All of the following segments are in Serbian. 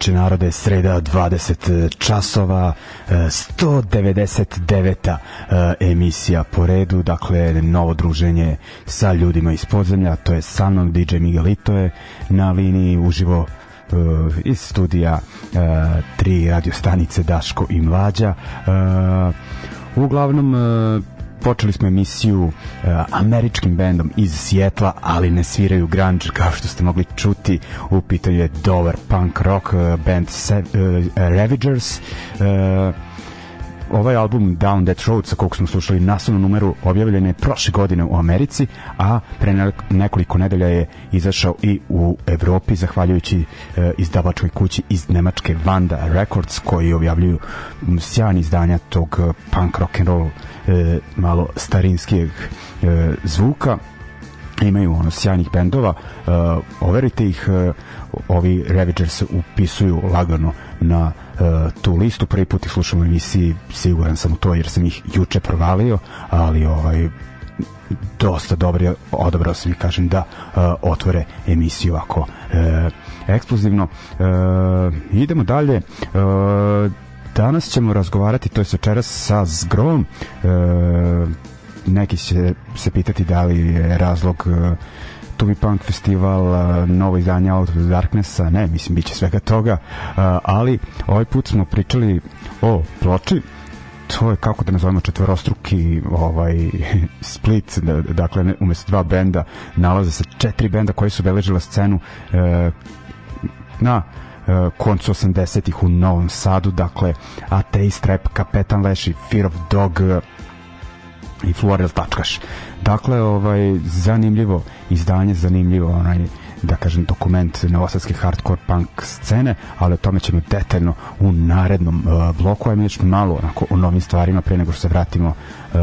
veče znači, narode, sreda 20 e, časova, 199. E, e, emisija po redu, dakle novo druženje sa ljudima iz podzemlja, to je sa mnom DJ Miguelito je na liniji uživo iz studija tri radio stanice Daško i Mlađa. Uglavnom počeli smo emisiju uh, američkim bendom iz Sjetla, ali ne sviraju grunge, kao što ste mogli čuti. U pitanju je dover punk rock uh, band Se uh, Ravagers. Uh, ovaj album Down That Road sa kog smo slušali naslovnu numeru objavljen je prošle godine u Americi, a pre nekoliko nedelja je izašao i u Evropi zahvaljujući e, izdavačkoj kući iz Nemačke Vanda Records koji objavljuju sjajne izdanja tog punk rock and roll e, malo starinskijeg e, zvuka imaju ono sjajnih bendova e, overite ih e, ovi Ravagers upisuju lagano na e, tu listu prvi put ih slušam u emisiji siguran sam u to jer sam ih juče provalio ali ovaj dosta dobro odabrao sam i kažem da e, otvore emisiju ovako e, eksplozivno e, idemo dalje e, Danas ćemo razgovarati, to je večeras sa Zgrom. E, neki će se pitati da li je razlog e, Tubi Punk festival, e, novo izdanje Out of the Darknessa, ne, mislim, bit će svega toga, e, ali ovaj put smo pričali o ploči, to je kako da nazovemo četvorostruki ovaj split da, dakle umesto dva benda nalaze se četiri benda koji su beležila scenu eh, na Eh, koncu 80-ih u Novom Sadu, dakle Ateist Rap, Kapetan Leši, Fear of Dog eh, i Florel Tačkaš. Dakle, ovaj, zanimljivo izdanje, zanimljivo onaj, da kažem, dokument novosadske hardcore punk scene, ali o tome ćemo detaljno u narednom uh, bloku, ajmo još malo onako o novim stvarima pre nego što se vratimo uh,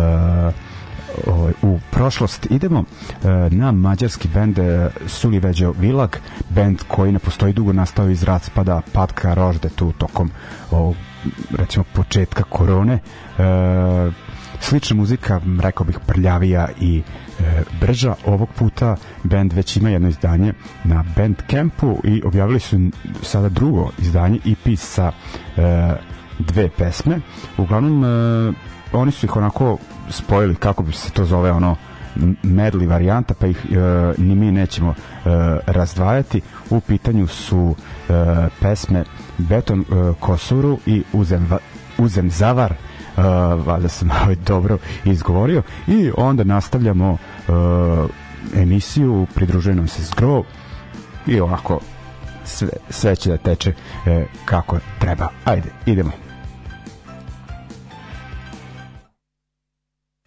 ovaj, u prošlost. Idemo e, na mađarski bend e, Suliveđo Vilak, bend koji ne postoji dugo nastao iz raspada Patka Rožde tu tokom ovog recimo početka korone. E, slična muzika, rekao bih prljavija i e, brža ovog puta bend već ima jedno izdanje na Bandcampu i objavili su sada drugo izdanje EP sa e, dve pesme uglavnom e, oni su ih onako spojili kako bi se to zove ono medli varijanta, pa ih e, ni mi nećemo e, razdvajati. U pitanju su e, pesme Beton e, Kosuru i Uzem, Uzem Zavar, e, valjda sam ovaj dobro izgovorio, i onda nastavljamo e, emisiju, pridružuje nam se Zgro i ovako sve, sve će da teče e, kako treba. Ajde, idemo.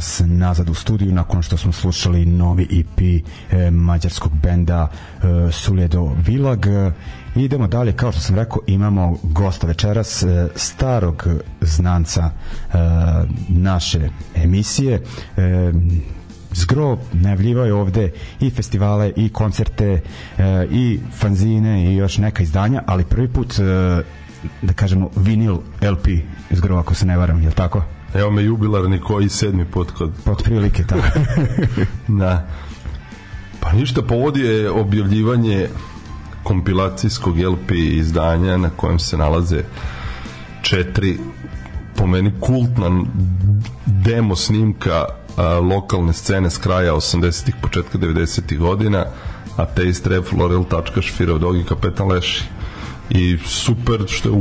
nas nazad u studiju nakon što smo slušali novi EP e, mađarskog benda e, Suljedo Vilag. Idemo dalje, kao što sam rekao, imamo gosta večeras, e, starog znanca e, naše emisije. E, Zgro najavljivao ovde i festivale i koncerte e, i fanzine i još neka izdanja, ali prvi put e, da kažemo vinil LP Zgro ako se ne varam, je li tako? Evo me jubilarni koji sedmi put kod... Pa otprilike tako. da. Pa ništa, povod pa je objavljivanje kompilacijskog LP izdanja na kojem se nalaze četiri po meni kultna demo snimka a, lokalne scene s kraja 80-ih, početka 90-ih godina Ateist Rap, Lorel Tačka, Šfirov Dogi, Kapetan Leši i super što je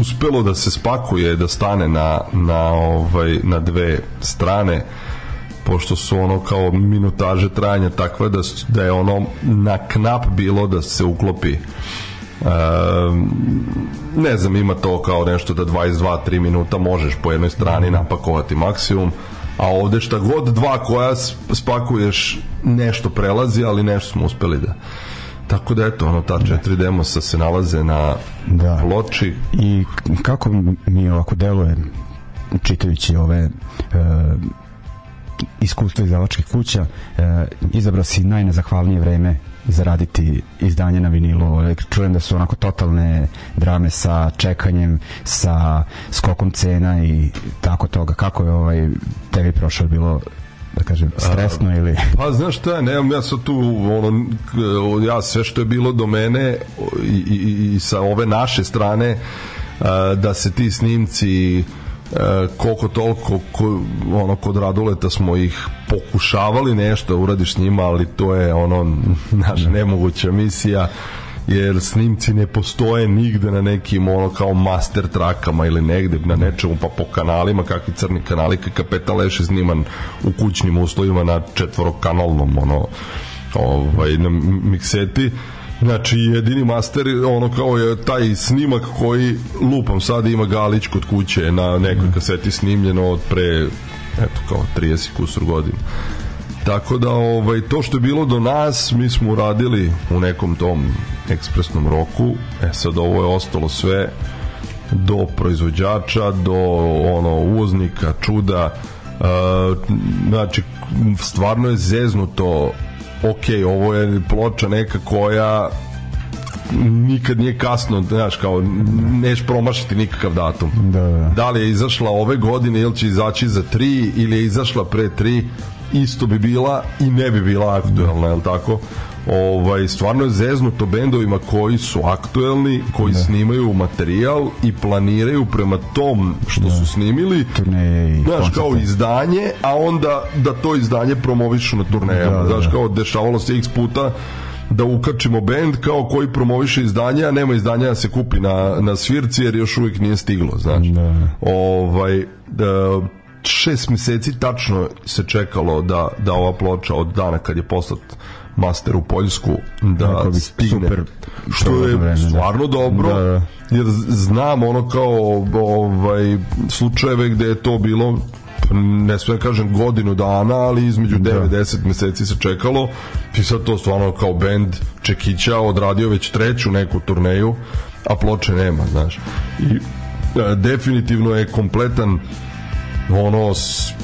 uspelo da se spakuje, da stane na, na, ovaj, na dve strane pošto su ono kao minutaže trajanja takve da, da je ono na knap bilo da se uklopi Uh, ne znam, ima to kao nešto da 22-3 minuta možeš po jednoj strani napakovati maksimum, a ovde šta god dva koja spakuješ nešto prelazi, ali nešto smo uspeli da Tako da eto, ono, ta četiri demosa se nalaze na da. ploči. I kako mi ovako deluje čitajući ove e, iskustva izdavačkih kuća, e, izabrao si najnezahvalnije vreme zaraditi izdanje na vinilu. E, čujem da su onako totalne drame sa čekanjem, sa skokom cena i tako toga. Kako je ovaj tebi prošao bilo da kažem, stresno A, ili... Pa znaš šta, nemam ja sad tu, ono, ja sve što je bilo do mene i, i, i sa ove naše strane, da se ti snimci koliko toliko ko, ono kod Raduleta smo ih pokušavali nešto da uradiš s njima ali to je ono naša da. nemoguća misija jer snimci ne postoje nigde na nekim ono kao master trakama ili negde na nečemu pa po kanalima kakvi crni kanali kapetan Leš je sniman u kućnim uslovima na četvorokanalnom ono ovaj na mikseti Znači, jedini master, ono kao je taj snimak koji, lupam sad, ima Galić kod kuće na nekoj kaseti snimljeno od pre, eto, kao 30 kusur godina. Tako da ovaj to što je bilo do nas, mi smo uradili u nekom tom ekspresnom roku. E sad ovo je ostalo sve do proizvođača, do ono uvoznika, čuda. E, znači stvarno je zeznuto ok, ovo je ploča neka koja nikad nije kasno, znaš, kao neš promašiti nikakav datum. Da, da. da li je izašla ove godine ili će izaći za tri ili je izašla pre tri, isto bi bila i ne bi bila aktuelna, je li tako? ovaj, stvarno je zeznuto bendovima koji su aktuelni, koji da. snimaju materijal i planiraju prema tom što da. su snimili turneje znaš, kao izdanje, a onda da to izdanje promovišu na turneju. Da, da, znaš, da. kao dešavalo se x puta da ukačimo bend kao koji promoviše izdanje, a nema izdanja da se kupi na, na svirci jer još uvijek nije stiglo, znaš. Da. Ovaj, da, šest meseci tačno se čekalo da, da ova ploča od dana kad je poslat master u Poljsku da stigne super, što je vreme, da. stvarno da. dobro da, da. jer znam ono kao ovaj slučajeve gde je to bilo pa ne sve da kažem godinu dana, ali između 90 da. meseci se čekalo i sad to stvarno kao bend Čekića odradio već treću neku turneju, a ploče nema, znaš. I e, definitivno je kompletan ono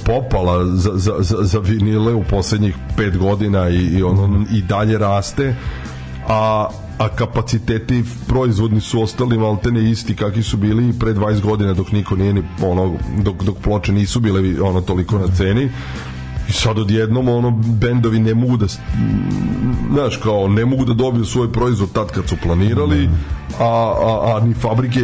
popala za, za, za, za vinile u poslednjih pet godina i, i ono mhm. i dalje raste a a kapaciteti proizvodni su ostali maltene isti kakvi su bili i pre 20 godina dok niko nije ni ono dok dok ploče nisu bile ono toliko na ceni I sad odjednom ono bendovi ne mogu da znaš kao ne mogu da dobiju svoj proizvod tad kad su planirali a, a, a ni fabrike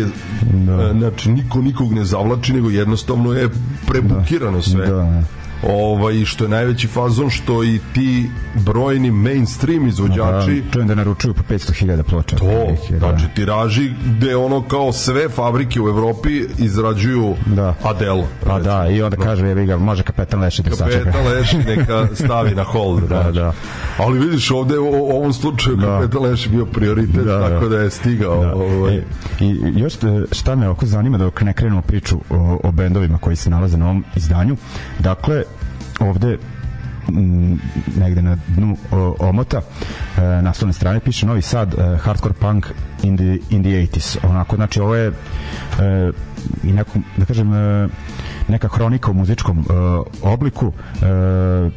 da. E, znači niko nikog ne zavlači nego jednostavno je da. prebukirano sve. Da, da ovaj, što je najveći fazon što i ti brojni mainstream izvođači da, čujem da naručuju po 500.000 ploča to, da. znači tiraži gde ono kao sve fabrike u Evropi izrađuju da. Adele pa da, i onda kaže jebi ga, može kapetan da kapetan Lešnik neka stavi na hold da, znači. da. ali vidiš ovde u ovom slučaju da. kapetan Lešnik bio prioritet da, da, tako da je stigao da. Ovaj. E, i još e, šta me oko zanima da ne krenemo priču o, o bendovima koji se nalaze na ovom izdanju dakle ovde mm, negde na dnu omota na e, naslovne strane piše Novi Sad e, hardcore punk in the, in the 80s onako znači ovo je e, i neko, da kažem e, neka hronika u muzičkom obliku e,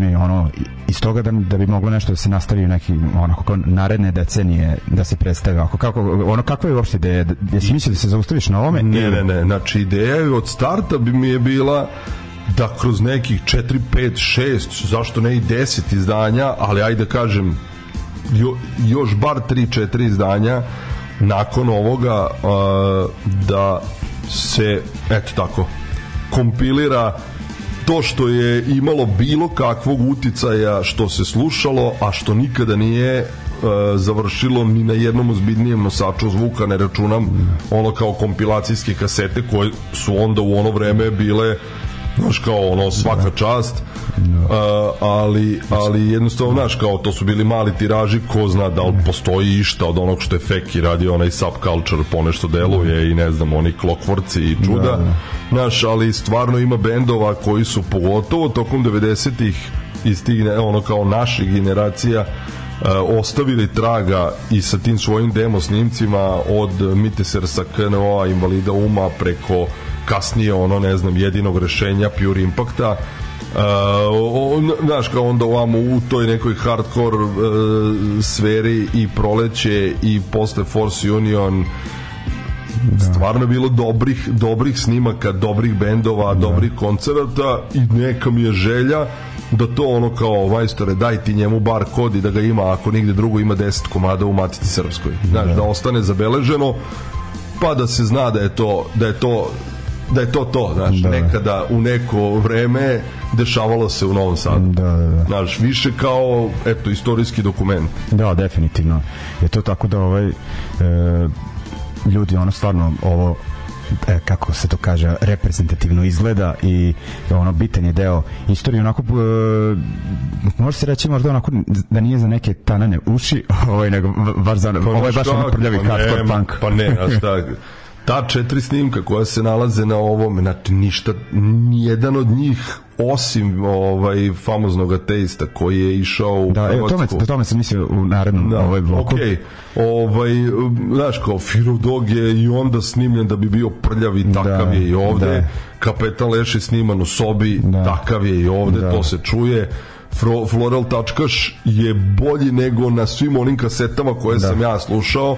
mi ono iz toga da, da bi moglo nešto da se nastavi u neki onako kao naredne decenije da se predstave ako kako ono kakva je uopšte ideja da, da si mislio da se zaustaviš na ovome ne ne ne znači ideja od starta bi mi je bila da kroz nekih 4, 5, 6, zašto ne i 10 izdanja, ali ajde da kažem jo, još bar 3, 4 izdanja nakon ovoga uh, da se eto tako kompilira to što je imalo bilo kakvog uticaja što se slušalo, a što nikada nije završilo ni na jednom ozbiljnijem nosaču zvuka, ne računam ono kao kompilacijske kasete koje su onda u ono vreme bile znaš kao ono svaka čast da. a, ali, ali jednostavno znaš kao to su bili mali tiraži ko zna da li postoji išta od onog što je Feki radio onaj subculture ponešto deluje da. i ne znam oni klokvorci i čuda da, znaš ali stvarno ima bendova koji su pogotovo tokom 90-ih iz tih ono kao naših generacija e, ostavili traga i sa tim svojim demo snimcima od Mitesersa, KNO-a, Invalida Uma preko kasnije ono ne znam jedinog rešenja Pure Impacta Uh, on, znaš kao onda ovamo u toj nekoj hardcore uh, sferi i proleće i posle Force Union da. stvarno je bilo dobrih dobrih snimaka, dobrih bendova, da. dobrih koncerata i neka mi je želja da to ono kao majstore daj ti njemu bar kod i da ga ima ako nigde drugo ima 10 komada u Matici Srpskoj znaš, da. da ostane zabeleženo pa da se zna da je to da je to da je to to, znaš, da. nekada u neko vreme dešavalo se u Novom Sadu. Da, da, da. Znaš, više kao, eto, istorijski dokument. Da, definitivno. Je to tako da ovaj, e, ljudi, ono stvarno, ovo e, kako se to kaže, reprezentativno izgleda i ono bitan je deo istorije onako e, može se reći možda onako da nije za neke tanane uši, ovaj nego baš za ovaj baš ono prljavi pa hardcore punk. Pa ne, a šta ta četiri snimka koja se nalaze na ovom, znači ništa, nijedan od njih osim ovaj famoznog ateista koji je išao u da, e, Hrvatsku. Da, tome, tome sam mislio u narednom da, ovaj bloku. Okay. Ovaj znaš kao Firudog je i onda snimljen da bi bio prljav i da, takav da, je i ovde. Da. Kapetan Leš je sniman u sobi, da. takav je i ovde, da. to se čuje. Fro, Floral Tačkaš je bolji nego na svim onim kasetama koje da. sam ja slušao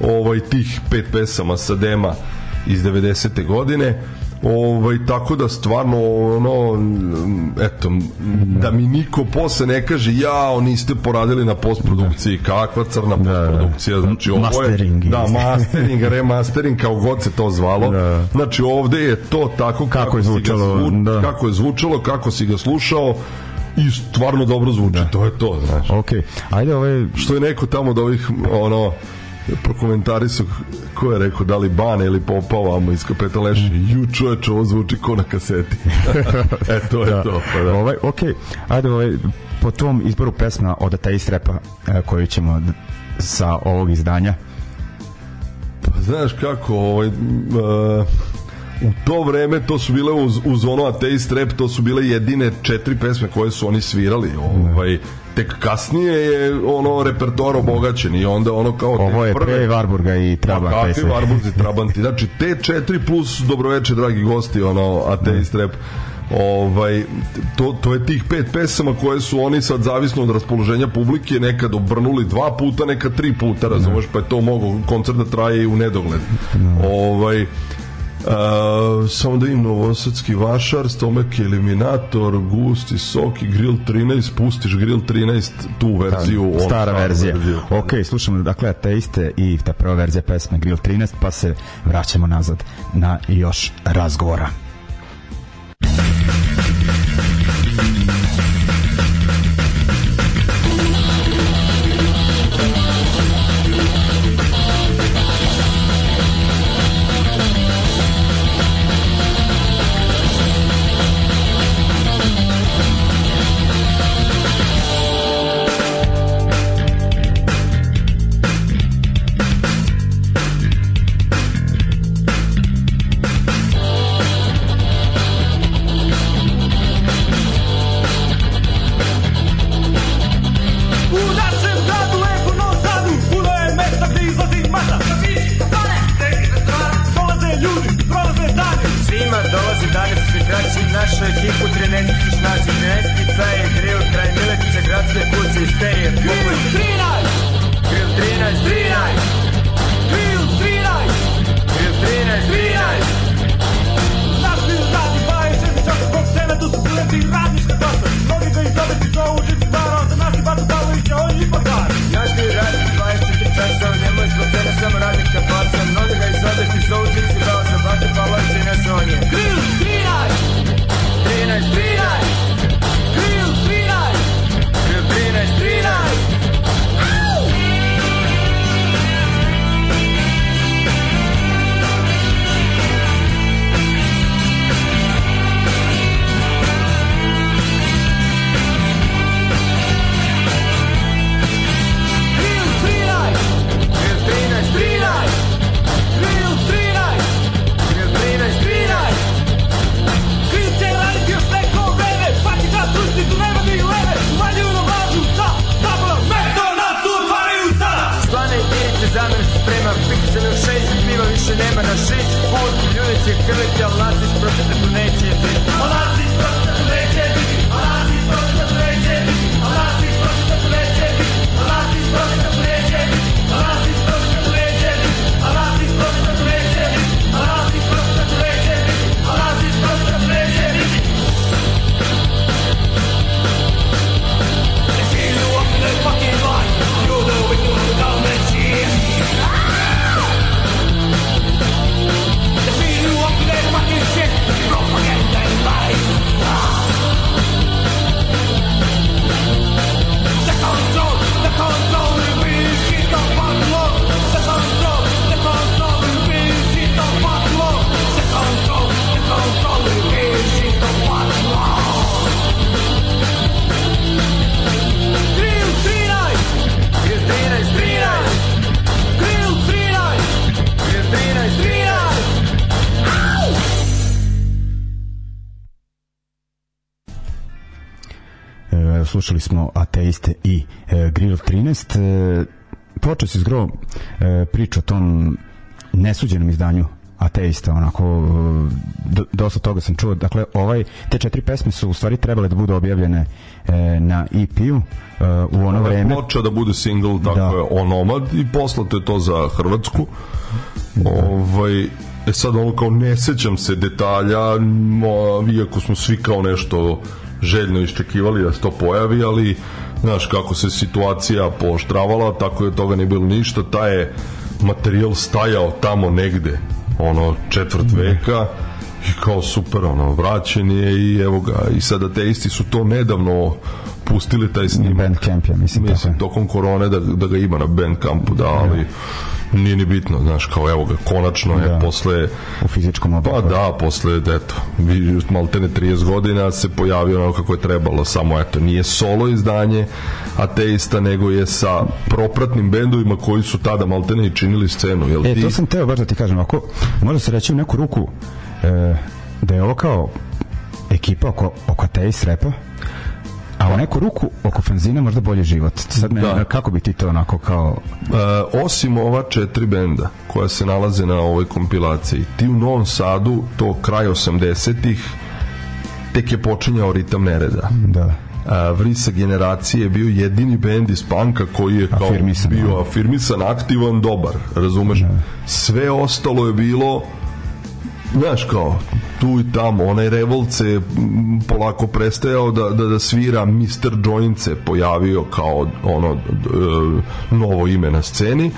ovaj tih pet pesama sa dema iz 90. godine. Ovaj, tako da stvarno ono eto da mi niko posle ne kaže ja oni ste poradili na postprodukciji kakva crna da, da. postprodukcija znači ovo je mastering, da mastering remastering kao god se to zvalo da. znači ovde je to tako kako, kako je zvučalo zvu, da. kako je zvučalo kako si ga slušao i stvarno dobro zvuči da. to je to znači okej okay. ajde ovaj što je neko tamo od ovih ono prokomentarisao ko je rekao da li Bane ili Popa ovamo iz Kapetaleše mhm. ju čoveče ovo zvuči ko na kaseti e to je da. to pa da. ovaj, ok, ajde ovaj, po tom izboru pesma od Ateist Repa e, koju ćemo sa ovog izdanja pa znaš kako ovaj, uh, u to vreme to su bile uz, uz ono Ateist Rap to su bile jedine četiri pesme koje su oni svirali ovaj, ne da tek kasnije je ono repertoar obogaćen i onda ono kao Ovo je prve, pre Varburga i pa Trabant. Kakvi sve. Varburg i Trabanti. Znači, te četiri plus dobroveče, dragi gosti, ono, ateist da. rap ovaj, to, to je tih pet pesama koje su oni sad zavisno od raspoloženja publike nekad obrnuli dva puta, nekad tri puta, razumeš, da. pa je to mogo koncert da traje i u nedogled. No. Da. Ovaj, Uh, samo da im novosadski vašar, stomak eliminator, gusti sok i grill 13, pustiš grill 13 tu verziju. Da, stara verzija. verzija. Ok, slušamo dakle te iste i ta prva verzija pesme grill 13, pa se vraćamo nazad na još razgovora. Gro e, priča o tom nesuđenom izdanju ateista, onako e, dosta toga sam čuo, dakle ovaj te četiri pesme su u stvari trebale da budu objavljene e, na EP-u e, u ono vreme. Počeo da bude single tako da. je, Onomad i poslato je to za Hrvatsku. Da. Ovaj, e sad ono kao ne sećam se detalja, iako smo svi kao nešto željno iščekivali da se to pojavi, ali znaš, kako se situacija poštravala, tako je toga nije bilo ništa, ta je materijal stajao tamo negde, ono, četvrt mhm. veka, i kao super, ono, vraćen je i evo ga, i sada te isti su to nedavno pustili taj snimak. Bandcamp, ja mislim. Mislim, tokom korone da, da ga ima na Bandcampu, da, ali... Ja da nije ni bitno, znaš, kao evo ga, konačno da. je posle... U fizičkom obliku. Pa da, posle, eto, maltene 30 godina se pojavio ono kako je trebalo, samo eto, nije solo izdanje ateista, nego je sa propratnim bendovima koji su tada maltene i činili scenu. Jel e, ti... to sam teo baš da ti kažem, ako možda se reći u neku ruku e, da je ovo kao ekipa oko, oko ateist repa, A u neku ruku oko fanzina možda bolji život. Sad me, da. kako bi ti to onako kao... E, osim ova četiri benda koja se nalaze na ovoj kompilaciji, ti u Novom Sadu, to kraj 80-ih, tek je počinjao ritam nereda. Da. A, e, Vrisa generacije je bio jedini bend iz panka koji je kao afirmisan, bio da. afirmisan, aktivan, dobar, razumeš? Da. Sve ostalo je bilo znaš kao, tu i tamo, onaj revolce polako prestajao da, da, da svira Mr. Joint se pojavio kao ono novo ime na sceni,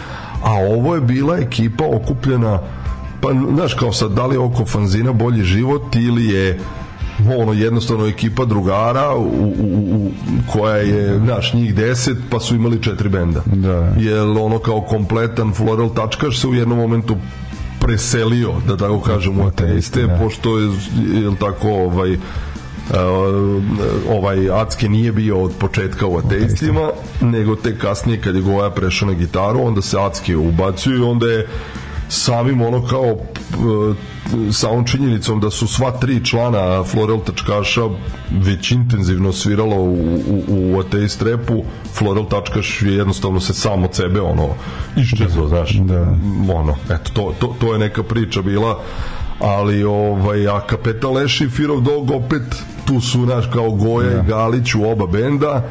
a ovo je bila ekipa okupljena pa znaš kao sad da li oko fanzina bolji život ili je ono jednostavno ekipa drugara u, u, u, koja je naš njih 10 pa su imali četiri benda. Da. Jel ono kao kompletan floral tačkaš se u jednom momentu preselio, da tako kažem, u ateiste, da. pošto je, je tako, ovaj, ovaj Acke nije bio od početka u ateistima, nego tek kasnije kad je Goja prešao na gitaru, onda se Acke ubacio i onda je samim ono kao e, sa ovom činjenicom da su sva tri člana Florel Tačkaša već intenzivno sviralo u, u, u ateist repu, Florel Tačkaš je jednostavno se sam od sebe ono iščezao, da, znaš. Da. Ono, eto, to, to, to je neka priča bila ali ovaj, a Kapeta Leši i Firov Dog opet tu su naš kao Goja da. i Galić u oba benda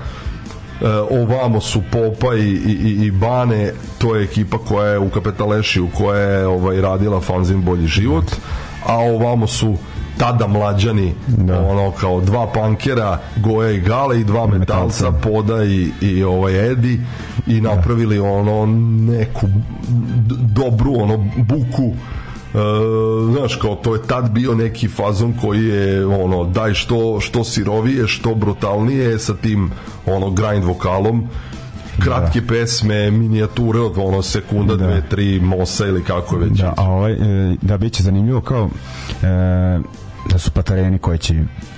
E, ovamo su Popa i, i, i Bane, to je ekipa koja je u Kapetalešiju, koja je ovaj, radila fanzin Bolji život, a ovamo su tada mlađani da. ono kao dva pankera Goja i Gale i dva metalca, metalca. Poda i, i ovaj Edi i da. napravili ono neku dobru ono buku E, znaš, kao to je tad bio neki fazon koji je, ono, daj što, što sirovije, što brutalnije sa tim, ono, grind vokalom kratke da. pesme, minijature od ono sekunda, da. dve, tri, mosa ili kako već. Da, a ovaj, e, da biće zanimljivo kao e, da su patareni koji će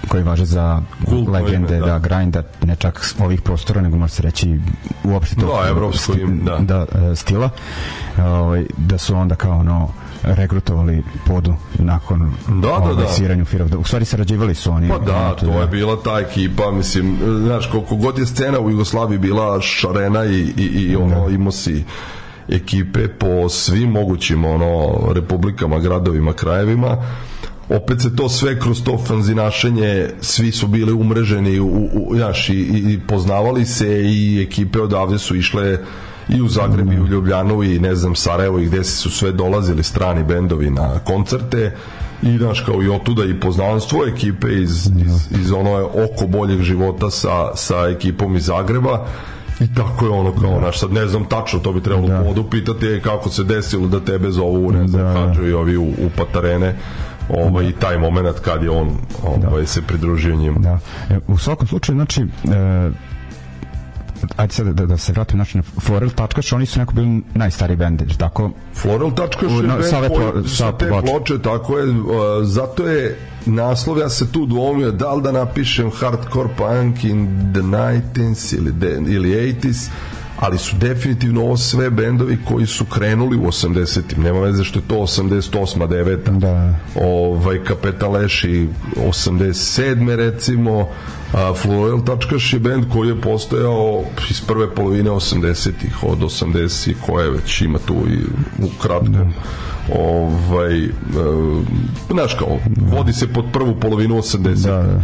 koji važe za cool legende, ime, da. da. grinda ne čak ovih prostora, nego može se reći uopšte to da, evropsko sti, da. da, e, stila ovaj, da su onda kao ono rekrutovali podu nakon da, da, da. Ovaj, siranju Fear of the... U stvari sarađivali su oni. Pa da, to da. je bila ta ekipa, mislim, znaš, koliko god je scena u Jugoslaviji bila šarena i, i, i da. ono, da. imao si ekipe po svim mogućim ono republikama, gradovima, krajevima. Opet se to sve kroz to fanzinašenje, svi su bili umreženi u, u, znaš, i, i poznavali se i ekipe odavde su išle i u Zagrebu i u Ljubljanu i ne znam Sarajevo i gde su sve dolazili strani bendovi na koncerte i daš kao i otuda i poznanstvo ekipe iz, iz, iz ono oko boljeg života sa, sa ekipom iz Zagreba I tako je ono kao, da. naš, sad ne znam tačno, to bi trebalo da. povodu pitati e, kako se desilo da tebe zovu, ne znam, da. hađu i ovi u, u patarene ovaj, da. i taj moment kad je on ovaj, da. se pridružio njima. Da. E, u svakom slučaju, znači, e, ajde sad da, da se vratim znači na Floral Tačkaš, oni su neko bili najstariji bend, tako? Floral Tačkaš je no, sa, plo, sa te ploče. ploče, tako je, uh, zato je naslov, ja se tu dvomio, da li da napišem hardcore punk in the 19 ili, de, ili 80s, ali su definitivno ovo sve bendovi koji su krenuli u 80-im, nema veze što je to 88-a, 9 da. ovaj, Kapetan Leši 87 recimo, a Floral Tačkaš je bend koji je postojao iz prve polovine 80-ih, od 80 i koje već ima tu i u kratkom da ovaj, e, znaš e, kao, vodi se pod prvu polovinu 80. ih Da, da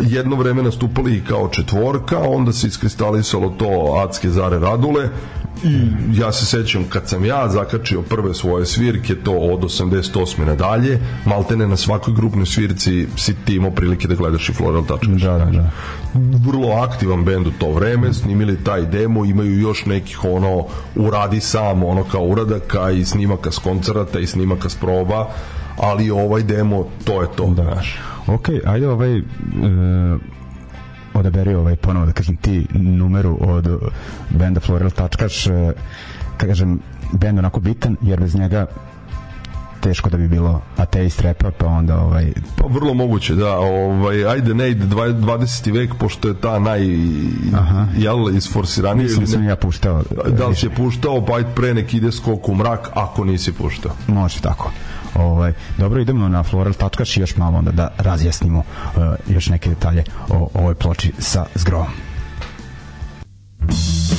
jedno vreme nastupali i kao četvorka, onda se iskristalisalo to Acke Zare Radule i ja se sećam kad sam ja zakačio prve svoje svirke, to od 88. nadalje, maltene na svakoj grupnoj svirci si ti imao prilike da gledaš i Floral Tačkaš. Da, da, da. Vrlo aktivan bend u to vreme, snimili taj demo, imaju još nekih ono uradi sam, ono kao uradaka i snimaka s koncerta i snimaka s proba, ali ovaj demo, to je to, da. znaš. Da Ok, ajde ovaj... Uh, odaberi ovaj ponovo da kažem ti numeru od benda Floral Tačkaš uh, kažem bend onako bitan jer bez njega teško da bi bilo ateist repa, pa onda ovaj... Pa vrlo moguće, da, ovaj, ajde ne ide 20. vek, pošto je ta naj... Aha. Jel, isforsiranija ili ne? sam ja puštao. Da li se puštao, pa ajde pre nek ide skok u mrak, ako nisi puštao. Može tako. Ovaj, dobro, idemo na Floral Tačkaš i još malo onda da razjasnimo eh, još neke detalje o ovoj ploči sa zgrovom. Thank you.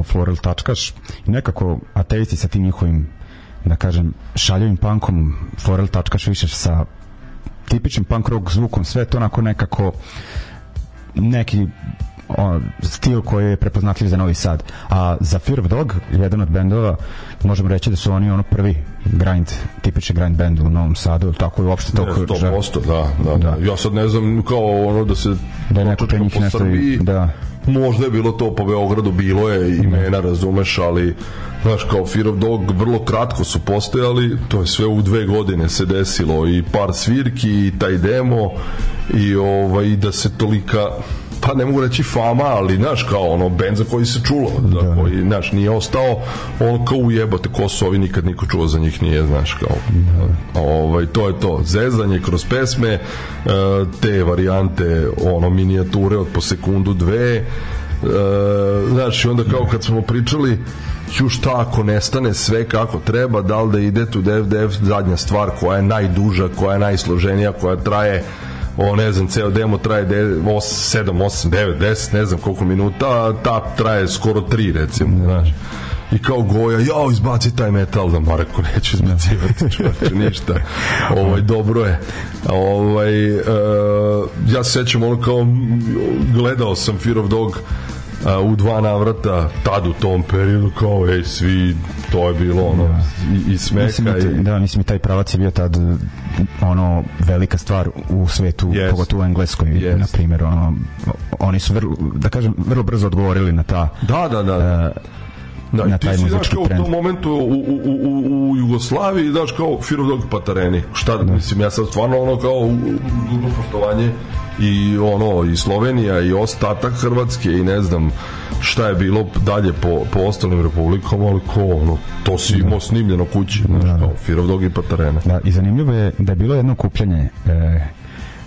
ono floral tačkaš i nekako ateisti sa tim njihovim da kažem šaljivim pankom floral tačkaš više sa tipičnim punk rock zvukom sve to onako nekako neki o, stil koji je prepoznatljiv za Novi Sad. A za Fear of Dog, jedan od bendova, možemo reći da su oni ono prvi grind, tipični grind bend u Novom Sadu, tako je uopšte to. Ne, 100%, da, da, da, da, Ja sad ne znam kao ono da se da je neko pre njih nešto, da možda je bilo to po Beogradu, bilo je imena, razumeš, ali znaš, kao Fear of Dog vrlo kratko su postojali, to je sve u dve godine se desilo i par svirki i taj demo i ovaj, da se tolika pa ne mogu reći fama, ali znaš kao ono bend za koji se čulo, da, da. koji znaš nije ostao on kao ujebate ko su ovi nikad niko čuo za njih nije, znaš kao. Da. Ovaj to je to, zezanje kroz pesme, e, te varijante ono minijature od po sekundu dve. E, znaš, onda kao kad smo pričali ju šta ako nestane sve kako treba, da li da ide tu DFDF zadnja stvar koja je najduža, koja je najsloženija, koja traje o, ne znam, ceo demo traje 7, 8, 9, 10, ne znam koliko minuta, a ta traje skoro 3, recimo, znaš. I kao goja, jao, izbaci taj metal da Marko neće izbacivati, čovječe, ništa. Ovaj, dobro je. Ovaj, uh, ja se sećam ono kao, gledao sam Fear of Dog, u dva navrata tad u tom periodu kao ej svi to je bilo ono da. i, i smeka mislim, da i... i... da mislim i taj pravac je bio tad ono velika stvar u svetu yes. pogotovo u engleskoj yes. na primjer ono oni su vrlo, da kažem vrlo brzo odgovorili na ta da da da uh, da, na taj muzički trend. ti si, znaš, u tom momentu u, u, u, u Jugoslaviji, daš, kao Firodog Patareni. Šta, da. mislim, ja sam stvarno ono kao dugo poštovanje i ono, i Slovenija, i ostatak Hrvatske, i ne znam, šta je bilo dalje po, po ostalim republikama, ali ko ono, to si da. imao da. snimljeno kući, da, znaš, da, da. kao Firov Dog i Patarena. Da, i zanimljivo je da je bilo jedno kupljanje e,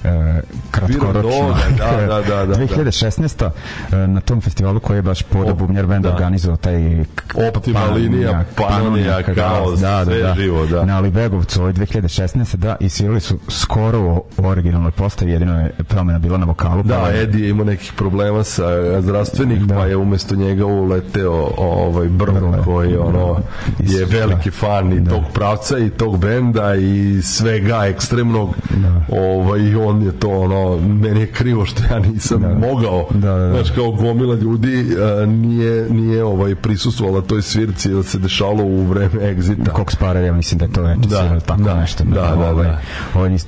E, kratkoročno. Da, da, da, da, 2016. E, na tom festivalu koji je baš Poda Bubnjar Band da. organizovao taj Optima linija, Panonija, da, da, kaos, da, sve da, živo, da. Na Alibegovcu ovaj 2016. da, i svirali su skoro u originalnoj postavi, jedino je promena bila na vokalu. Da, pa Edi je imao nekih problema sa e, zdravstvenih, da. pa je umesto njega uleteo ovaj Brno koji ono je veliki fan i tog pravca i tog benda i svega ekstremnog. Da. Ovaj on on je to ono, meni je krivo što ja nisam da. mogao. Da, da, da. Znaš, kao gomila ljudi a, e, nije, nije ovaj, prisustvovala toj svirci da se dešalo u vreme egzita. Kog sparera, ja mislim da je to znači da, svirali tako da, nešto. Da, da, ovaj, da. Ovaj, nis,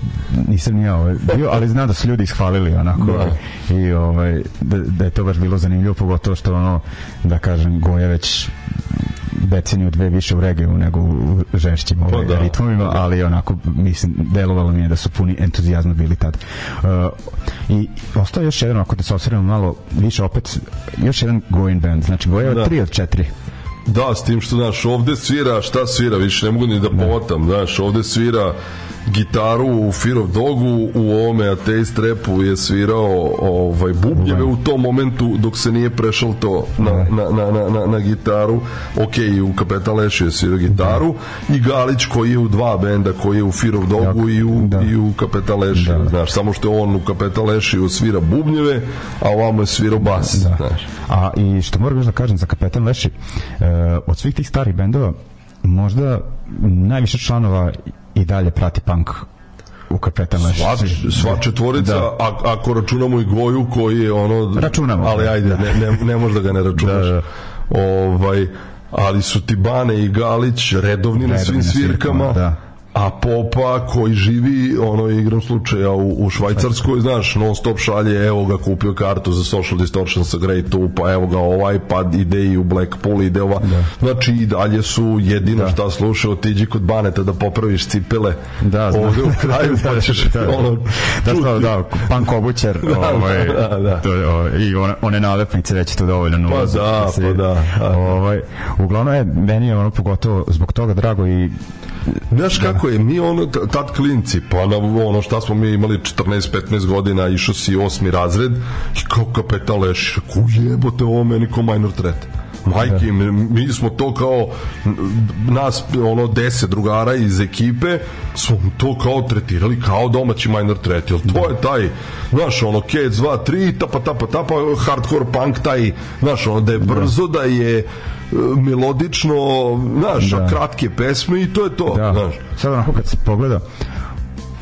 nisam ja ovaj, bio, ali znam da su ljudi ishvalili onako. Da. I ovaj, da, da je to baš bilo zanimljivo, pogotovo što ono, da kažem, Goja već deceniju dve više u regiju nego u žešćim pa ovaj, da. ritmovima, ali onako mislim, delovalo mi je da su puni entuzijazma bili tad. Uh, I ostao još jedan, ako da se osvrnemo malo više opet, još jedan Going Band, znači Goja da. tri od četiri. Da, s tim što, znaš, ovde svira, šta svira, više ne mogu ni da, da. povatam, znaš, ovde svira gitaru u Fear of Dogu, u ovome Atheist Rapu je svirao ovaj, bubnjeve da. u tom momentu dok se nije prešao to na, da. na, na, na, na, na gitaru. Ok, u Kapetan je svirao gitaru da. i Galić koji je u dva benda, koji je u Fear of Dogu i u, da. i u Kapetan Da. Znaš, samo što je on u Kapetan svira bubnjeve, a ovamo je svirao bas. Da. Znaš. A i što moram još da kažem za Kapetaleši e, eh, od svih tih starih bendova možda najviše članova i dalje prati punk u kapetanama. Sva, sva da. četvorica, da. a, ako računamo i Goju koji je ono... Računamo. Ali da. ajde, da. ne, ne, ne možda ga ne da, računaš. Da, Ovaj, ali su Tibane i Galić redovni, redovni na svim svirkama. svirkama da a Popa koji živi ono igram slučaja u, u Švajcarskoj znaš non stop šalje evo ga kupio kartu za Social Distortion sa Grey 2 pa evo ga ovaj pa ide i u Blackpool ide ova da. znači i dalje su jedino da. šta slušaju otiđi kod Baneta da popraviš cipele da, znam. ovde u kraju da, pa ćeš da, ono da, da, da, punk obućer da, ovaj, da, da. To, o, ovaj, i one, one nalepnice već to dovoljno nula pa da, pa da, da. ovaj, uglavnom je meni je ono pogotovo zbog toga drago i Znaš da. kako je, mi ono, tad klinci, pa na ono šta smo mi imali 14-15 godina, išao si osmi razred i kao kapetan leši, rekao, jebote, ovo meni ko minor threat Da. majke, mi smo to kao nas ono 10 drugara iz ekipe smo to kao tretirali kao domaći minor treti, jel to da. je taj znaš ono Cats 2, 3 tapa tapa tapa, hardcore punk taj znaš ono da je da. brzo, da je e, melodično, znaš, da. kratke pesme i to je to. Da. Znaš. Sad onako kad se pogleda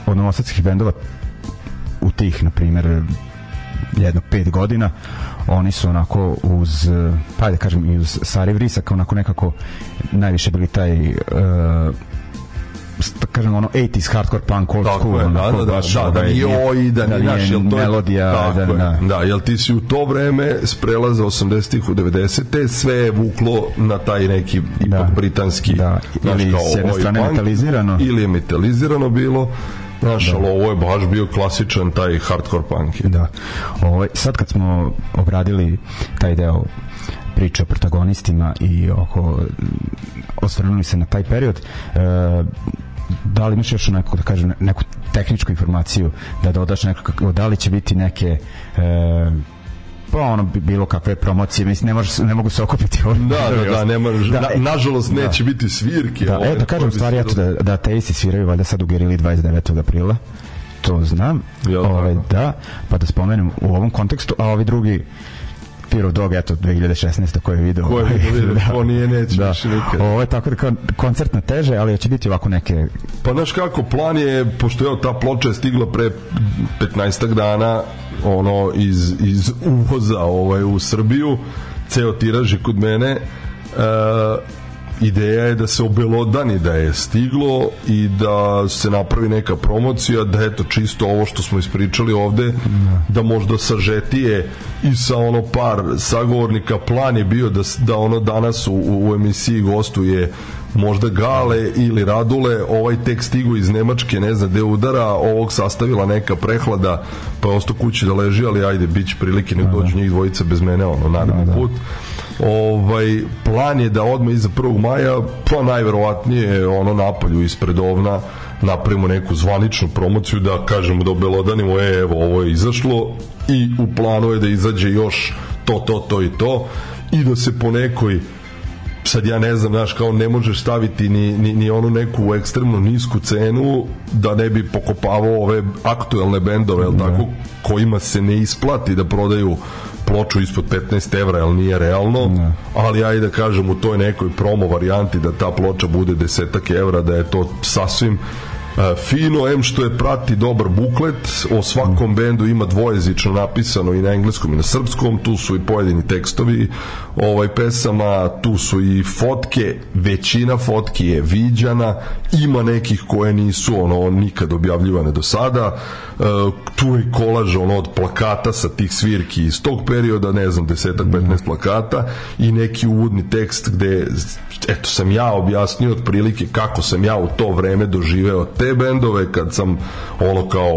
od novosadskih bendova u tih, na primjer, jedno pet godina, oni su onako uz, pa da kažem i uz Sariv Risak, onako nekako najviše bili taj uh, kažem ono 80s hardcore punk old tako school je, onako, da, da, da, da, ovaj, da, oj, da, da, naš, jel to melodija tako da, da, da. da, jel ti si u to vreme sprelaza 80-ih u 90-te sve je vuklo na taj neki da, britanski da, ili kao, s jedne strane metalizirano ili je metalizirano bilo Znaš, da. ovo je baš bio klasičan taj hardcore punk. Da. Ovo, ovaj, sad kad smo obradili taj deo priče o protagonistima i oko osvrnuli se na taj period, e, da li imaš još neku, da kažem, neku tehničku informaciju da dodaš nekako, da li će biti neke e, pa ono bilo kakve promocije, mislim ne može ne mogu se okupiti ovdje. Da, da, da, ne možeš. Da, na, e, nažalost da. neće biti svirke. Da, eto kažem stvari eto da da te isti sviraju valjda sad u Gerili 29. aprila to znam. Jel, ovaj, da, pa da spomenem u ovom kontekstu, a ovi drugi okviru dog, eto, 2016. koje je video. Koje je video, da. on pa nije neće da. više nikad. Ovo je tako da kao koncertna teže, ali će biti ovako neke... Pa znaš kako, plan je, pošto je ta ploča je stigla pre 15 dana, ono, iz, iz uvoza ovaj, u Srbiju, ceo tiraž je kod mene, uh, ideja je da se obelodani da je stiglo i da se napravi neka promocija, da eto čisto ovo što smo ispričali ovde, da možda sažetije i sa ono par sagovornika, plan je bio da, da ono danas u, u emisiji gostuje možda Gale ili Radule, ovaj tek stigu iz Nemačke, ne zna gde udara, ovog sastavila neka prehlada, pa je ostao kući da leži, ali ajde, bit će prilike, ne da, da. dođu njih dvojica bez mene, ono, naravno da, da. put ovaj, plan je da odmah iza 1. maja, pa najverovatnije ono napolju ispred ovna napravimo neku zvaničnu promociju da kažemo da obelodanimo, e, evo, ovo je izašlo i u planu je da izađe još to, to, to i to i da se po nekoj sad ja ne znam, znaš, kao ne možeš staviti ni, ni, ni onu neku ekstremno nisku cenu da ne bi pokopavao ove aktuelne bendove, jel tako, kojima se ne isplati da prodaju ploču ispod 15 evra, jer nije realno, ne. ali ajde da kažem u toj nekoj promo varijanti da ta ploča bude desetak evra, da je to sasvim fino, em što je prati dobar buklet, o svakom bendu ima dvojezično napisano i na engleskom i na srpskom, tu su i pojedini tekstovi ovaj pesama, tu su i fotke, većina fotki je viđana, ima nekih koje nisu ono nikad objavljivane do sada, e, tu je kolaž ono od plakata sa tih svirki iz tog perioda, ne znam, desetak, 15 plakata i neki uvodni tekst gde, eto, sam ja objasnio otprilike kako sam ja u to vreme doživeo te te bendove, kad sam ono kao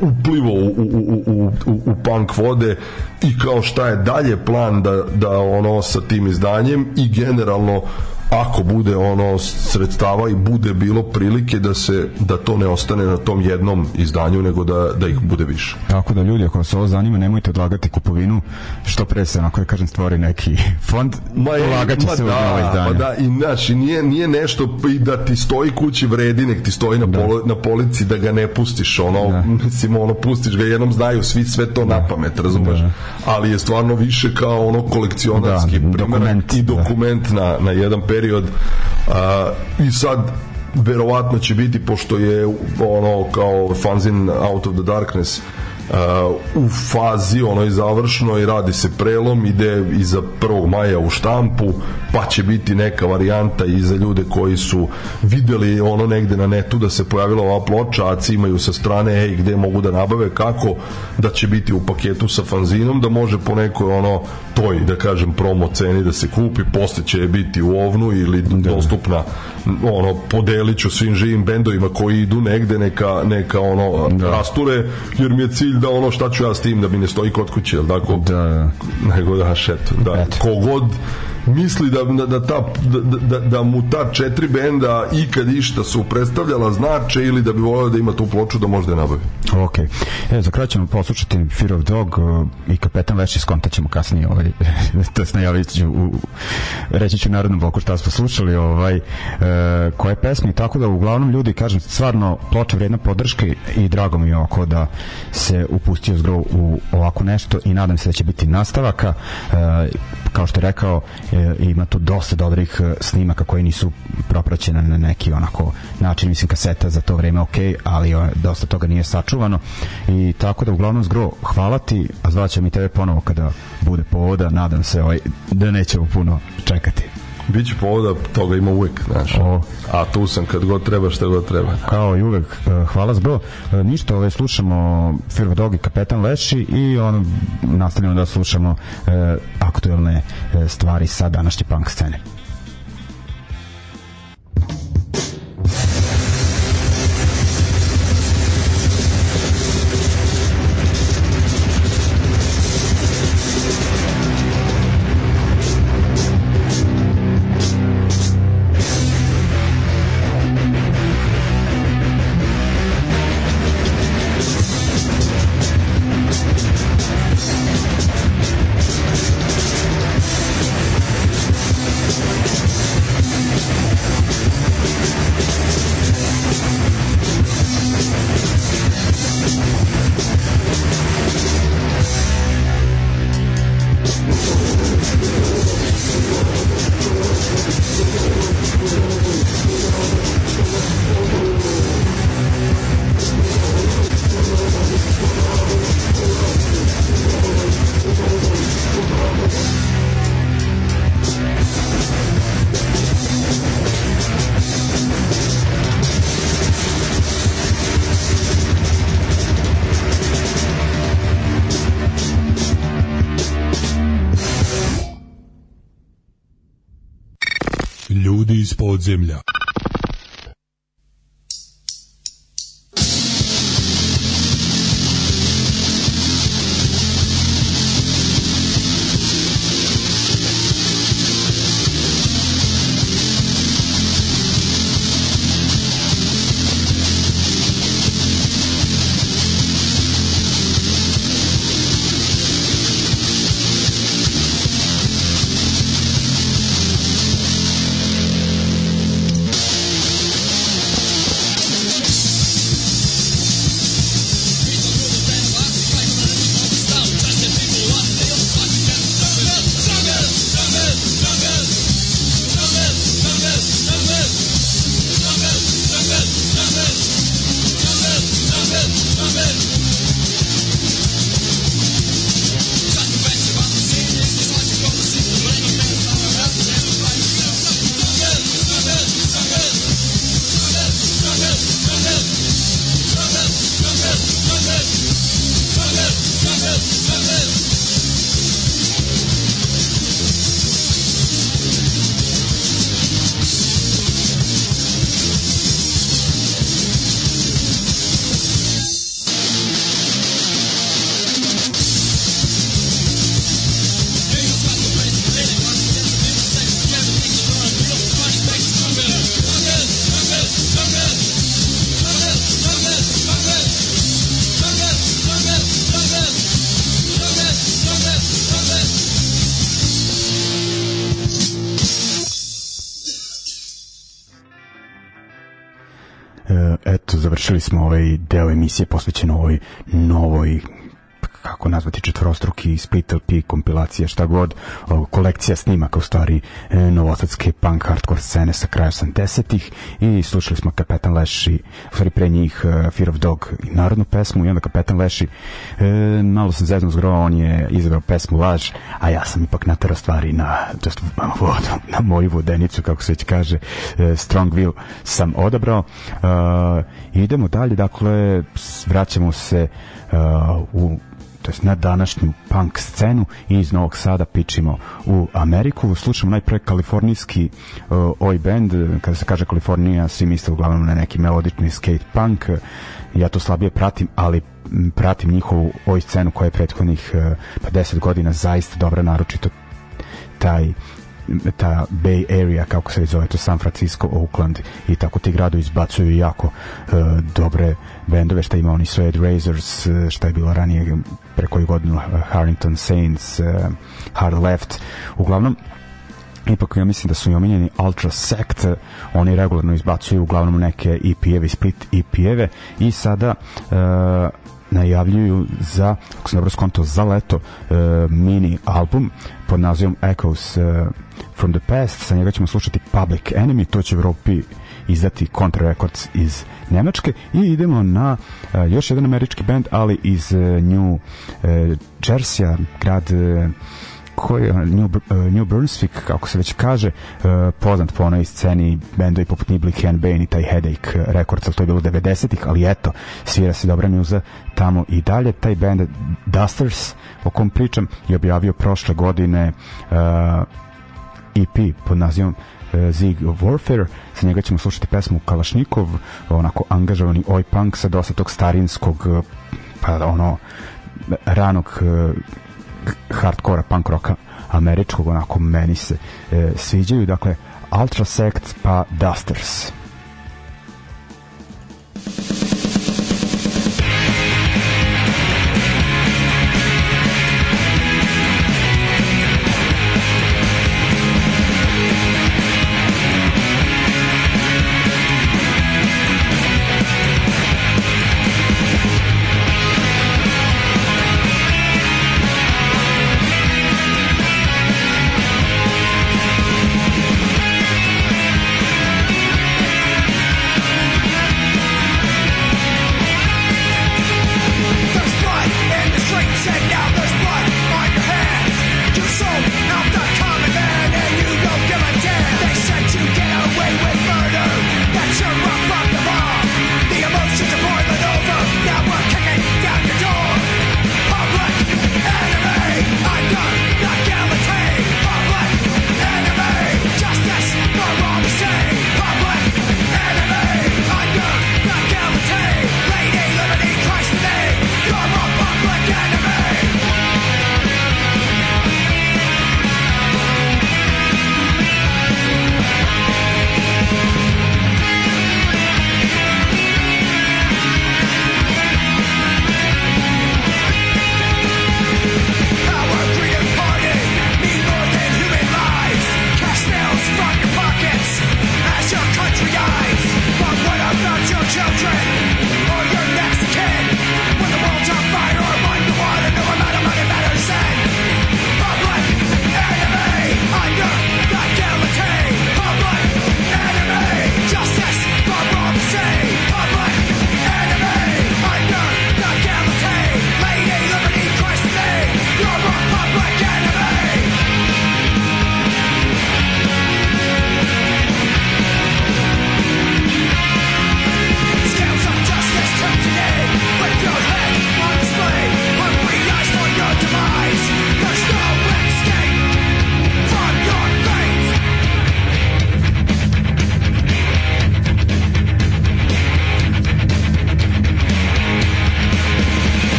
uplivo u, u, u, u, u punk vode i kao šta je dalje plan da, da ono sa tim izdanjem i generalno ako bude ono sredstava i bude bilo prilike da se da to ne ostane na tom jednom izdanju nego da, da ih bude više. Tako da ljudi ako vas ovo zanima nemojte odlagati kupovinu što pre se ako je kažem stvori neki fond ma, ulagat će ma se da, u nova izdanja. Ma da i znači nije nije nešto i da ti stoji kući vredi nek ti stoji na, da. polo, na polici da ga ne pustiš ono da. mislim ono pustiš ga jednom znaju svi sve to da. na pamet razumeš da. ali je stvarno više kao ono kolekcionarski da, dokument, i da. dokument da. na na jedan period period a, i sad verovatno će biti pošto je ono kao fanzin Out of the Darkness u fazi onoj završnoj radi se prelom, ide iza 1. maja u štampu, pa će biti neka varijanta i za ljude koji su videli ono negde na netu da se pojavila ova ploča, a imaju sa strane ej, gde mogu da nabave, kako da će biti u paketu sa fanzinom, da može po nekoj ono toj, da kažem, promo ceni da se kupi, posle će biti u ovnu ili da. dostupna ono podeliću svim živim bendovima koji idu negde neka, neka ono da. rasture jer mi je cilj da ono šta ću ja s tim da mi ne stoji kod kuće jel tako da, da. nego da šet da kogod misli da, da, da, ta, da da, da, da mu ta četiri benda ikad išta su predstavljala znače ili da bi volio da ima tu ploču da možda je nabavi. Ok. E, za kraj ćemo poslušati Fear of Dog uh, i Kapetan Leši skontat ćemo kasnije ovaj, to se najavit ću u, reći ću narodnom bloku šta smo slušali ovaj, e, koje pesme tako da uglavnom ljudi kažem stvarno ploča vredna podrške i drago mi je oko da se upustio zgro u ovako nešto i nadam se da će biti nastavaka e, kao što je rekao, e, ima tu dosta dobrih e, snimaka koji nisu propraćena na neki onako način, mislim kaseta za to vreme ok, ali o, e, dosta toga nije sačuvano i tako da uglavnom zgro hvala ti, a zvaćam i tebe ponovo kada bude povoda, nadam se ovaj, da nećemo puno čekati biće povoda, toga ima uvek, znaš. O. A tu sam kad god treba, šta god treba. Kao i uvek, e, hvala zbro. E, ništa, ovaj, slušamo Firma Dogi, Kapetan Leši i on nastavljamo da slušamo e, aktuelne e, stvari sa današnje punk scene. emisija posvećena ovoj novoj kako nazvati četvorostruki split LP kompilacija šta god kolekcija snimaka u stvari e, novosadske punk hardcore scene sa kraja 80-ih i slušali smo Kapetan Leši u stvari pre njih e, Fear of Dog i narodnu pesmu i onda Kapetan Leši e, malo sam zezno zgrova on je izabrao pesmu Laž a ja sam ipak naterao stvari na just, vodu, na moju vodenicu kako se već kaže Strong Will sam odabrao idemo dalje dakle vraćamo se u to jest na današnju punk scenu i iz Novog Sada pičimo u Ameriku. Slušamo najpre kalifornijski uh, oj band, kada se kaže Kalifornija, svi misle uglavnom na neki melodični skate punk. Ja to slabije pratim, ali pratim njihovu oj scenu koja je prethodnih uh, pa godina zaista dobra, naročito taj ta Bay Area, kako se zove to San Francisco, Oakland i tako ti gradovi izbacuju jako e, dobre bendove, šta ima oni Sweat Razors, eh, šta je bilo ranije pre koju godinu eh, Harrington Saints, e, Hard Left, uglavnom ipak ja mislim da su i omiljeni Ultra Sect, oni regularno izbacuju uglavnom neke EP-eve, split EP-eve i sada e, najavljuju za, ako sam dobro skonto, za leto uh, mini album pod nazivom Echoes uh, from the Past. Sa njega ćemo slušati Public Enemy, to će u Evropi izdati Contra Records iz Nemačke i idemo na uh, još jedan američki band, ali iz uh, New uh, Jersey, grad uh, koji je New, e, New Brunswick, kako se već kaže, e, poznat po onoj sceni bendovi poput Niblik and Bane i taj Headache Records, ali to je bilo 90-ih, ali eto, svira se dobra muza tamo i dalje. Taj band Dusters, o kom pričam, je objavio prošle godine uh, e, EP pod nazivom Zig Warfare, sa njega ćemo slušati pesmu Kalašnikov, onako angažovani oj punk sa dosta tog starinskog pa ono ranog hardkora punk roka američkog onako meni se e, sviđaju dakle Ultra Sect pa Dusters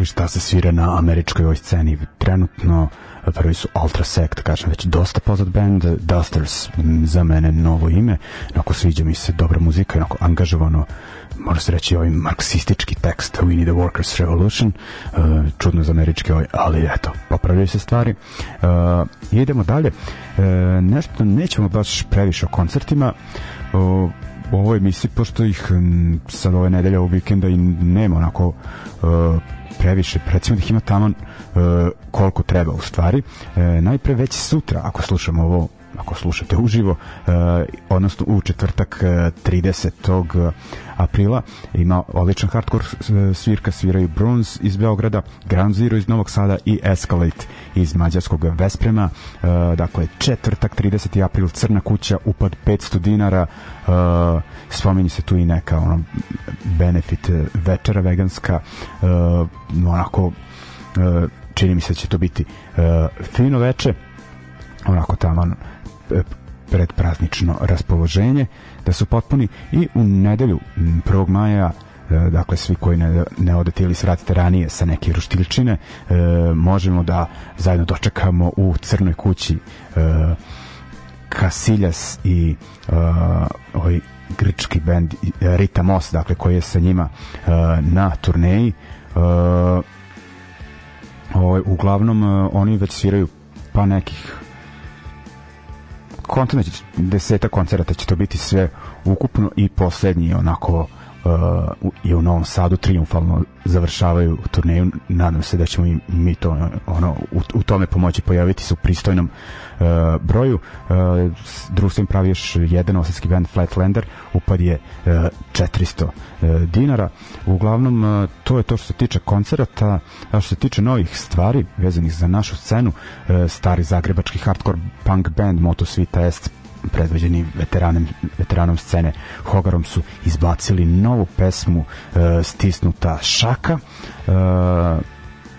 slušali šta se svira na američkoj ovoj sceni trenutno. Prvi su Ultra Sect, kažem već dosta poznat band, Dusters za mene novo ime, onako sviđa mi se dobra muzika, onako angažovano može se reći ovaj marksistički tekst We Need a Workers Revolution uh, čudno za američke ovaj, ali eto popravljaju se stvari uh, idemo dalje uh, nešto nećemo baš previše o koncertima uh, u ovoj emisiji, pošto ih sad ove nedelje, ovog vikenda i nema onako uh, previše, recimo da ih ima tamo uh, koliko treba u stvari. E, najpre već sutra, ako slušamo ovo ako slušate uživo, e, odnosno u četvrtak 30. Eh, eh, aprila ima odličan hardcore svirka, sviraju Bronze iz Beograda, Ground Zero iz Novog Sada i Escalate iz mađarskog Vesprema. E, dakle, četvrtak 30. april Crna kuća, upad 500 dinara. E, spomeni se tu i neka ono, benefit večera veganska, e, onako e, čini mi se da će to biti e, fino veče onako taman E, predpraznično raspoloženje da su potpuni i u nedelju 1. maja e, dakle svi koji ne, ne odete ili svratite ranije sa neke ruštiljčine e, možemo da zajedno dočekamo u crnoj kući e, Kasiljas i e, ovaj grčki bend e, Rita Mos dakle koji je sa njima e, na turneji e, ovaj, uglavnom oni već sviraju pa nekih koncerta, znači, deseta koncerta će to biti sve ukupno i poslednji onako uh, je u Novom Sadu triumfalno završavaju turneju nadam se da ćemo i mi to ono u, u tome pomoći pojaviti se u pristojnom uh, broju uh, društvo im pravi još jedan osadski band Flatlander upad je uh, 400 uh, dinara uglavnom uh, to je to što se tiče koncerata a što se tiče novih stvari vezanih za našu scenu uh, stari zagrebački hardcore punk band Motosvita Est predvođeni veteranem, veteranom scene Hogarom su izbacili novu pesmu e, Stisnuta šaka e,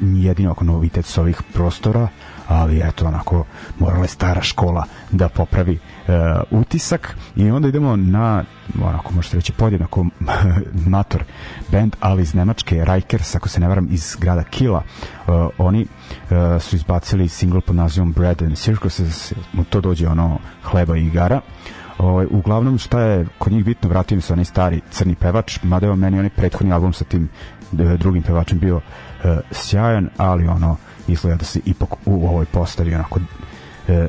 jedino ako novitet s ovih prostora ali eto onako morala je stara škola da popravi e, utisak i onda idemo na onako možete reći podjednako mator band, ali iz Nemačke Rikers, ako se ne varam, iz grada Kila e, oni e, su izbacili single pod nazivom Bread and Circuses to dođe ono hleba i igara Ovaj uglavnom šta je kod njih bitno vratio se onaj stari crni pevač, mada je meni onaj prethodni album sa tim e, drugim pevačem bio uh, e, sjajan, ali ono izgleda da se ipak u ovoj postavi onako e,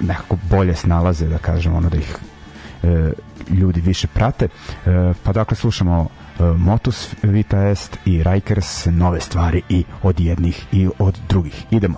nekako bolje snalaze, da kažem, ono da ih e, ljudi više prate. E, pa dakle slušamo e, Motus Vita Est i Rikers nove stvari i od jednih i od drugih. Idemo.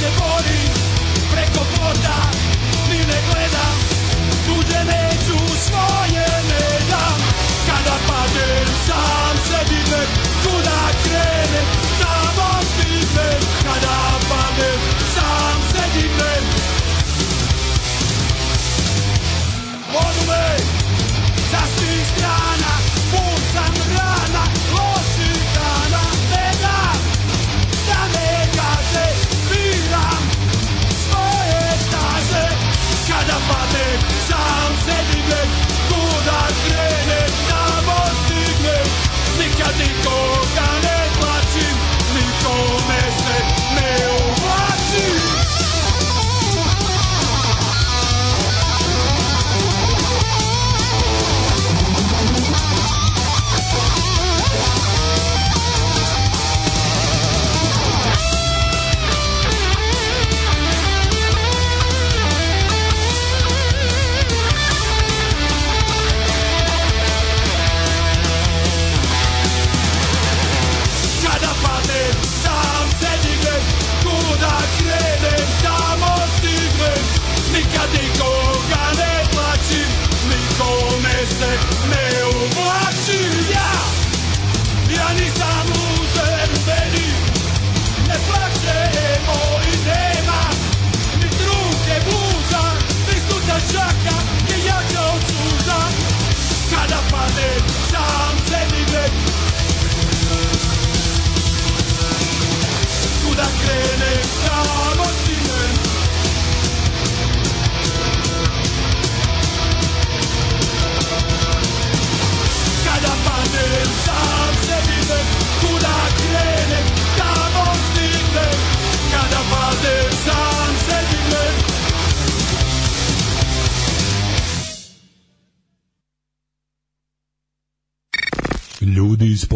se bori preko poda Ni ne gleda, tuđe neću, svoje ne dam Kada padem sam sebi ne, kuda krenem, tamo da stignem Kada padem sam sebi ne Module, sa svih strana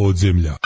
podzemlja.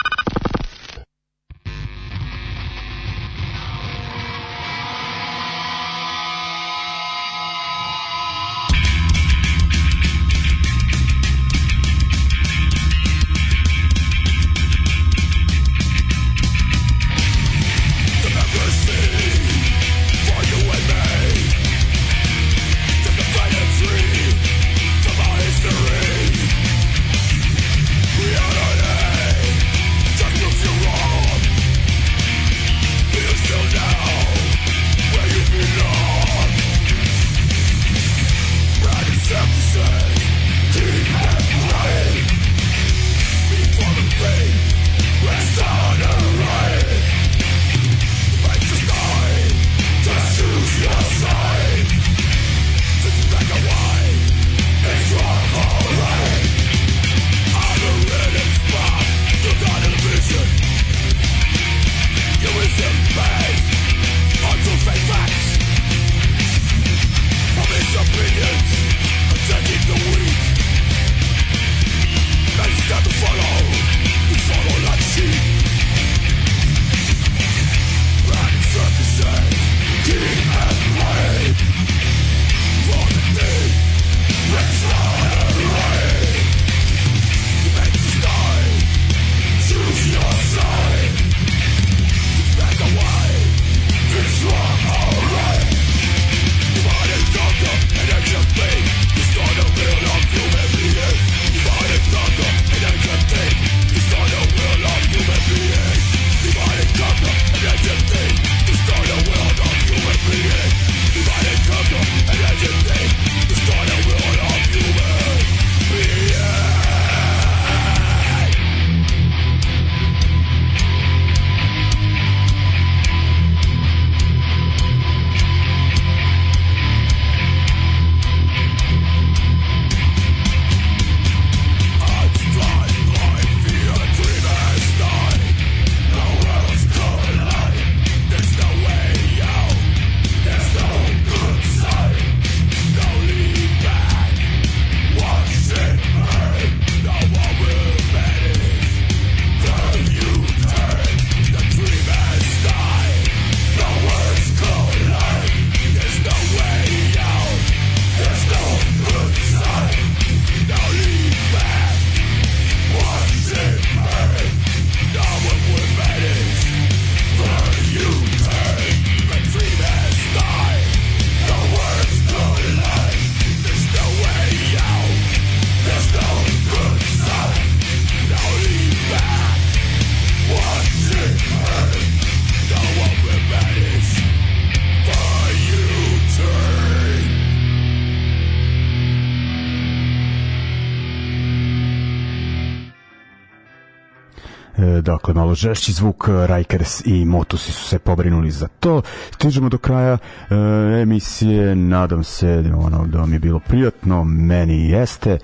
malo žešći zvuk, eh, Rikers i Motusi su se pobrinuli za to. Stižemo do kraja e, emisije, nadam se ono, da vam je bilo prijatno, meni jeste, e,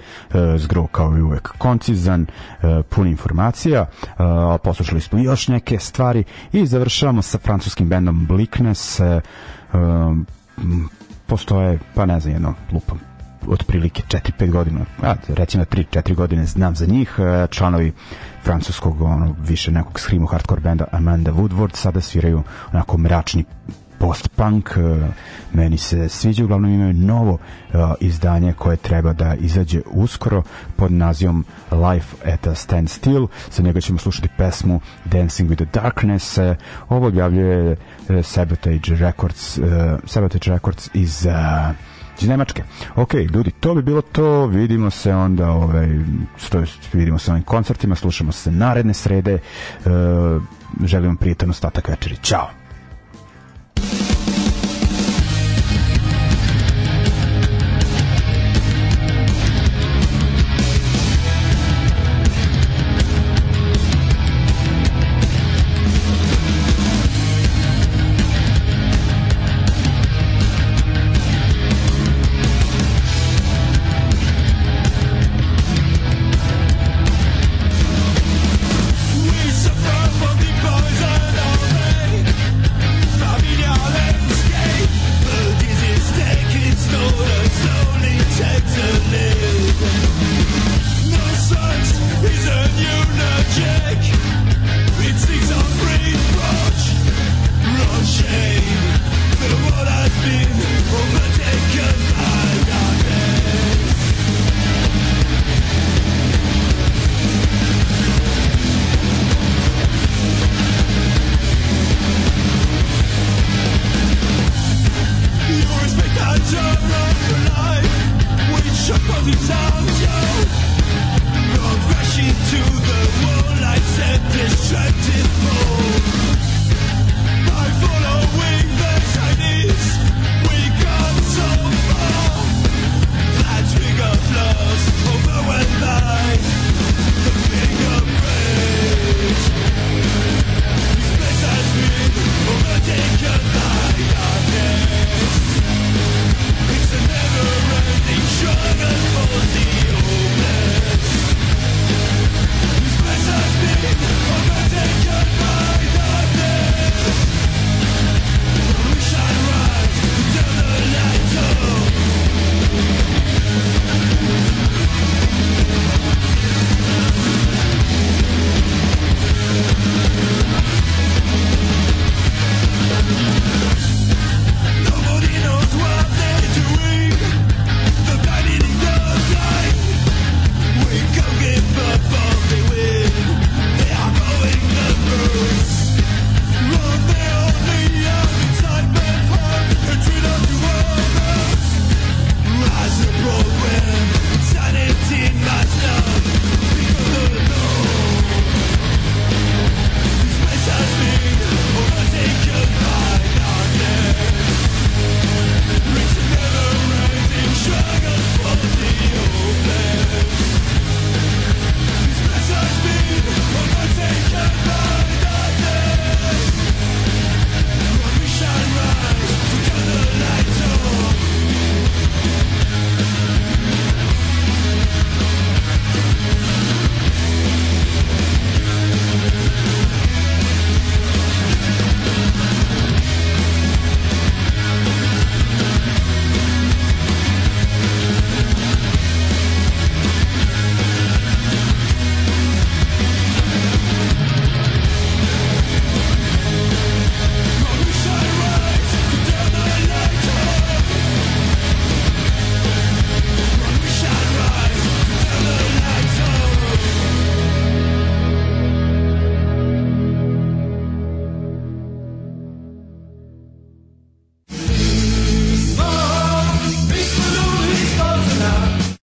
zgro kao i uvek koncizan, e, pun informacija, e, poslušali smo još neke stvari i završavamo sa francuskim bendom Bleakness, e, e, postoje, pa ne znam, jedno, lupam, otprilike 4-5 godina, a, recimo 3-4 da godine znam za njih, e, članovi francuskog ono, više nekog screamo hardcore benda Amanda Woodward sada sviraju onako mračni post-punk, e, meni se sviđa, uglavnom imaju novo e, izdanje koje treba da izađe uskoro pod nazivom Life at a Standstill. Sa njega ćemo slušati pesmu Dancing with the Darkness. Ovo objavljuje Sabotage Records, Sabotage Records iz uh, iz Nemačke. Ok, ljudi, to bi bilo to. Vidimo se onda, ovaj, to vidimo se ovim koncertima, slušamo se naredne srede. E, želim vam prijetan ostatak večeri. Ćao!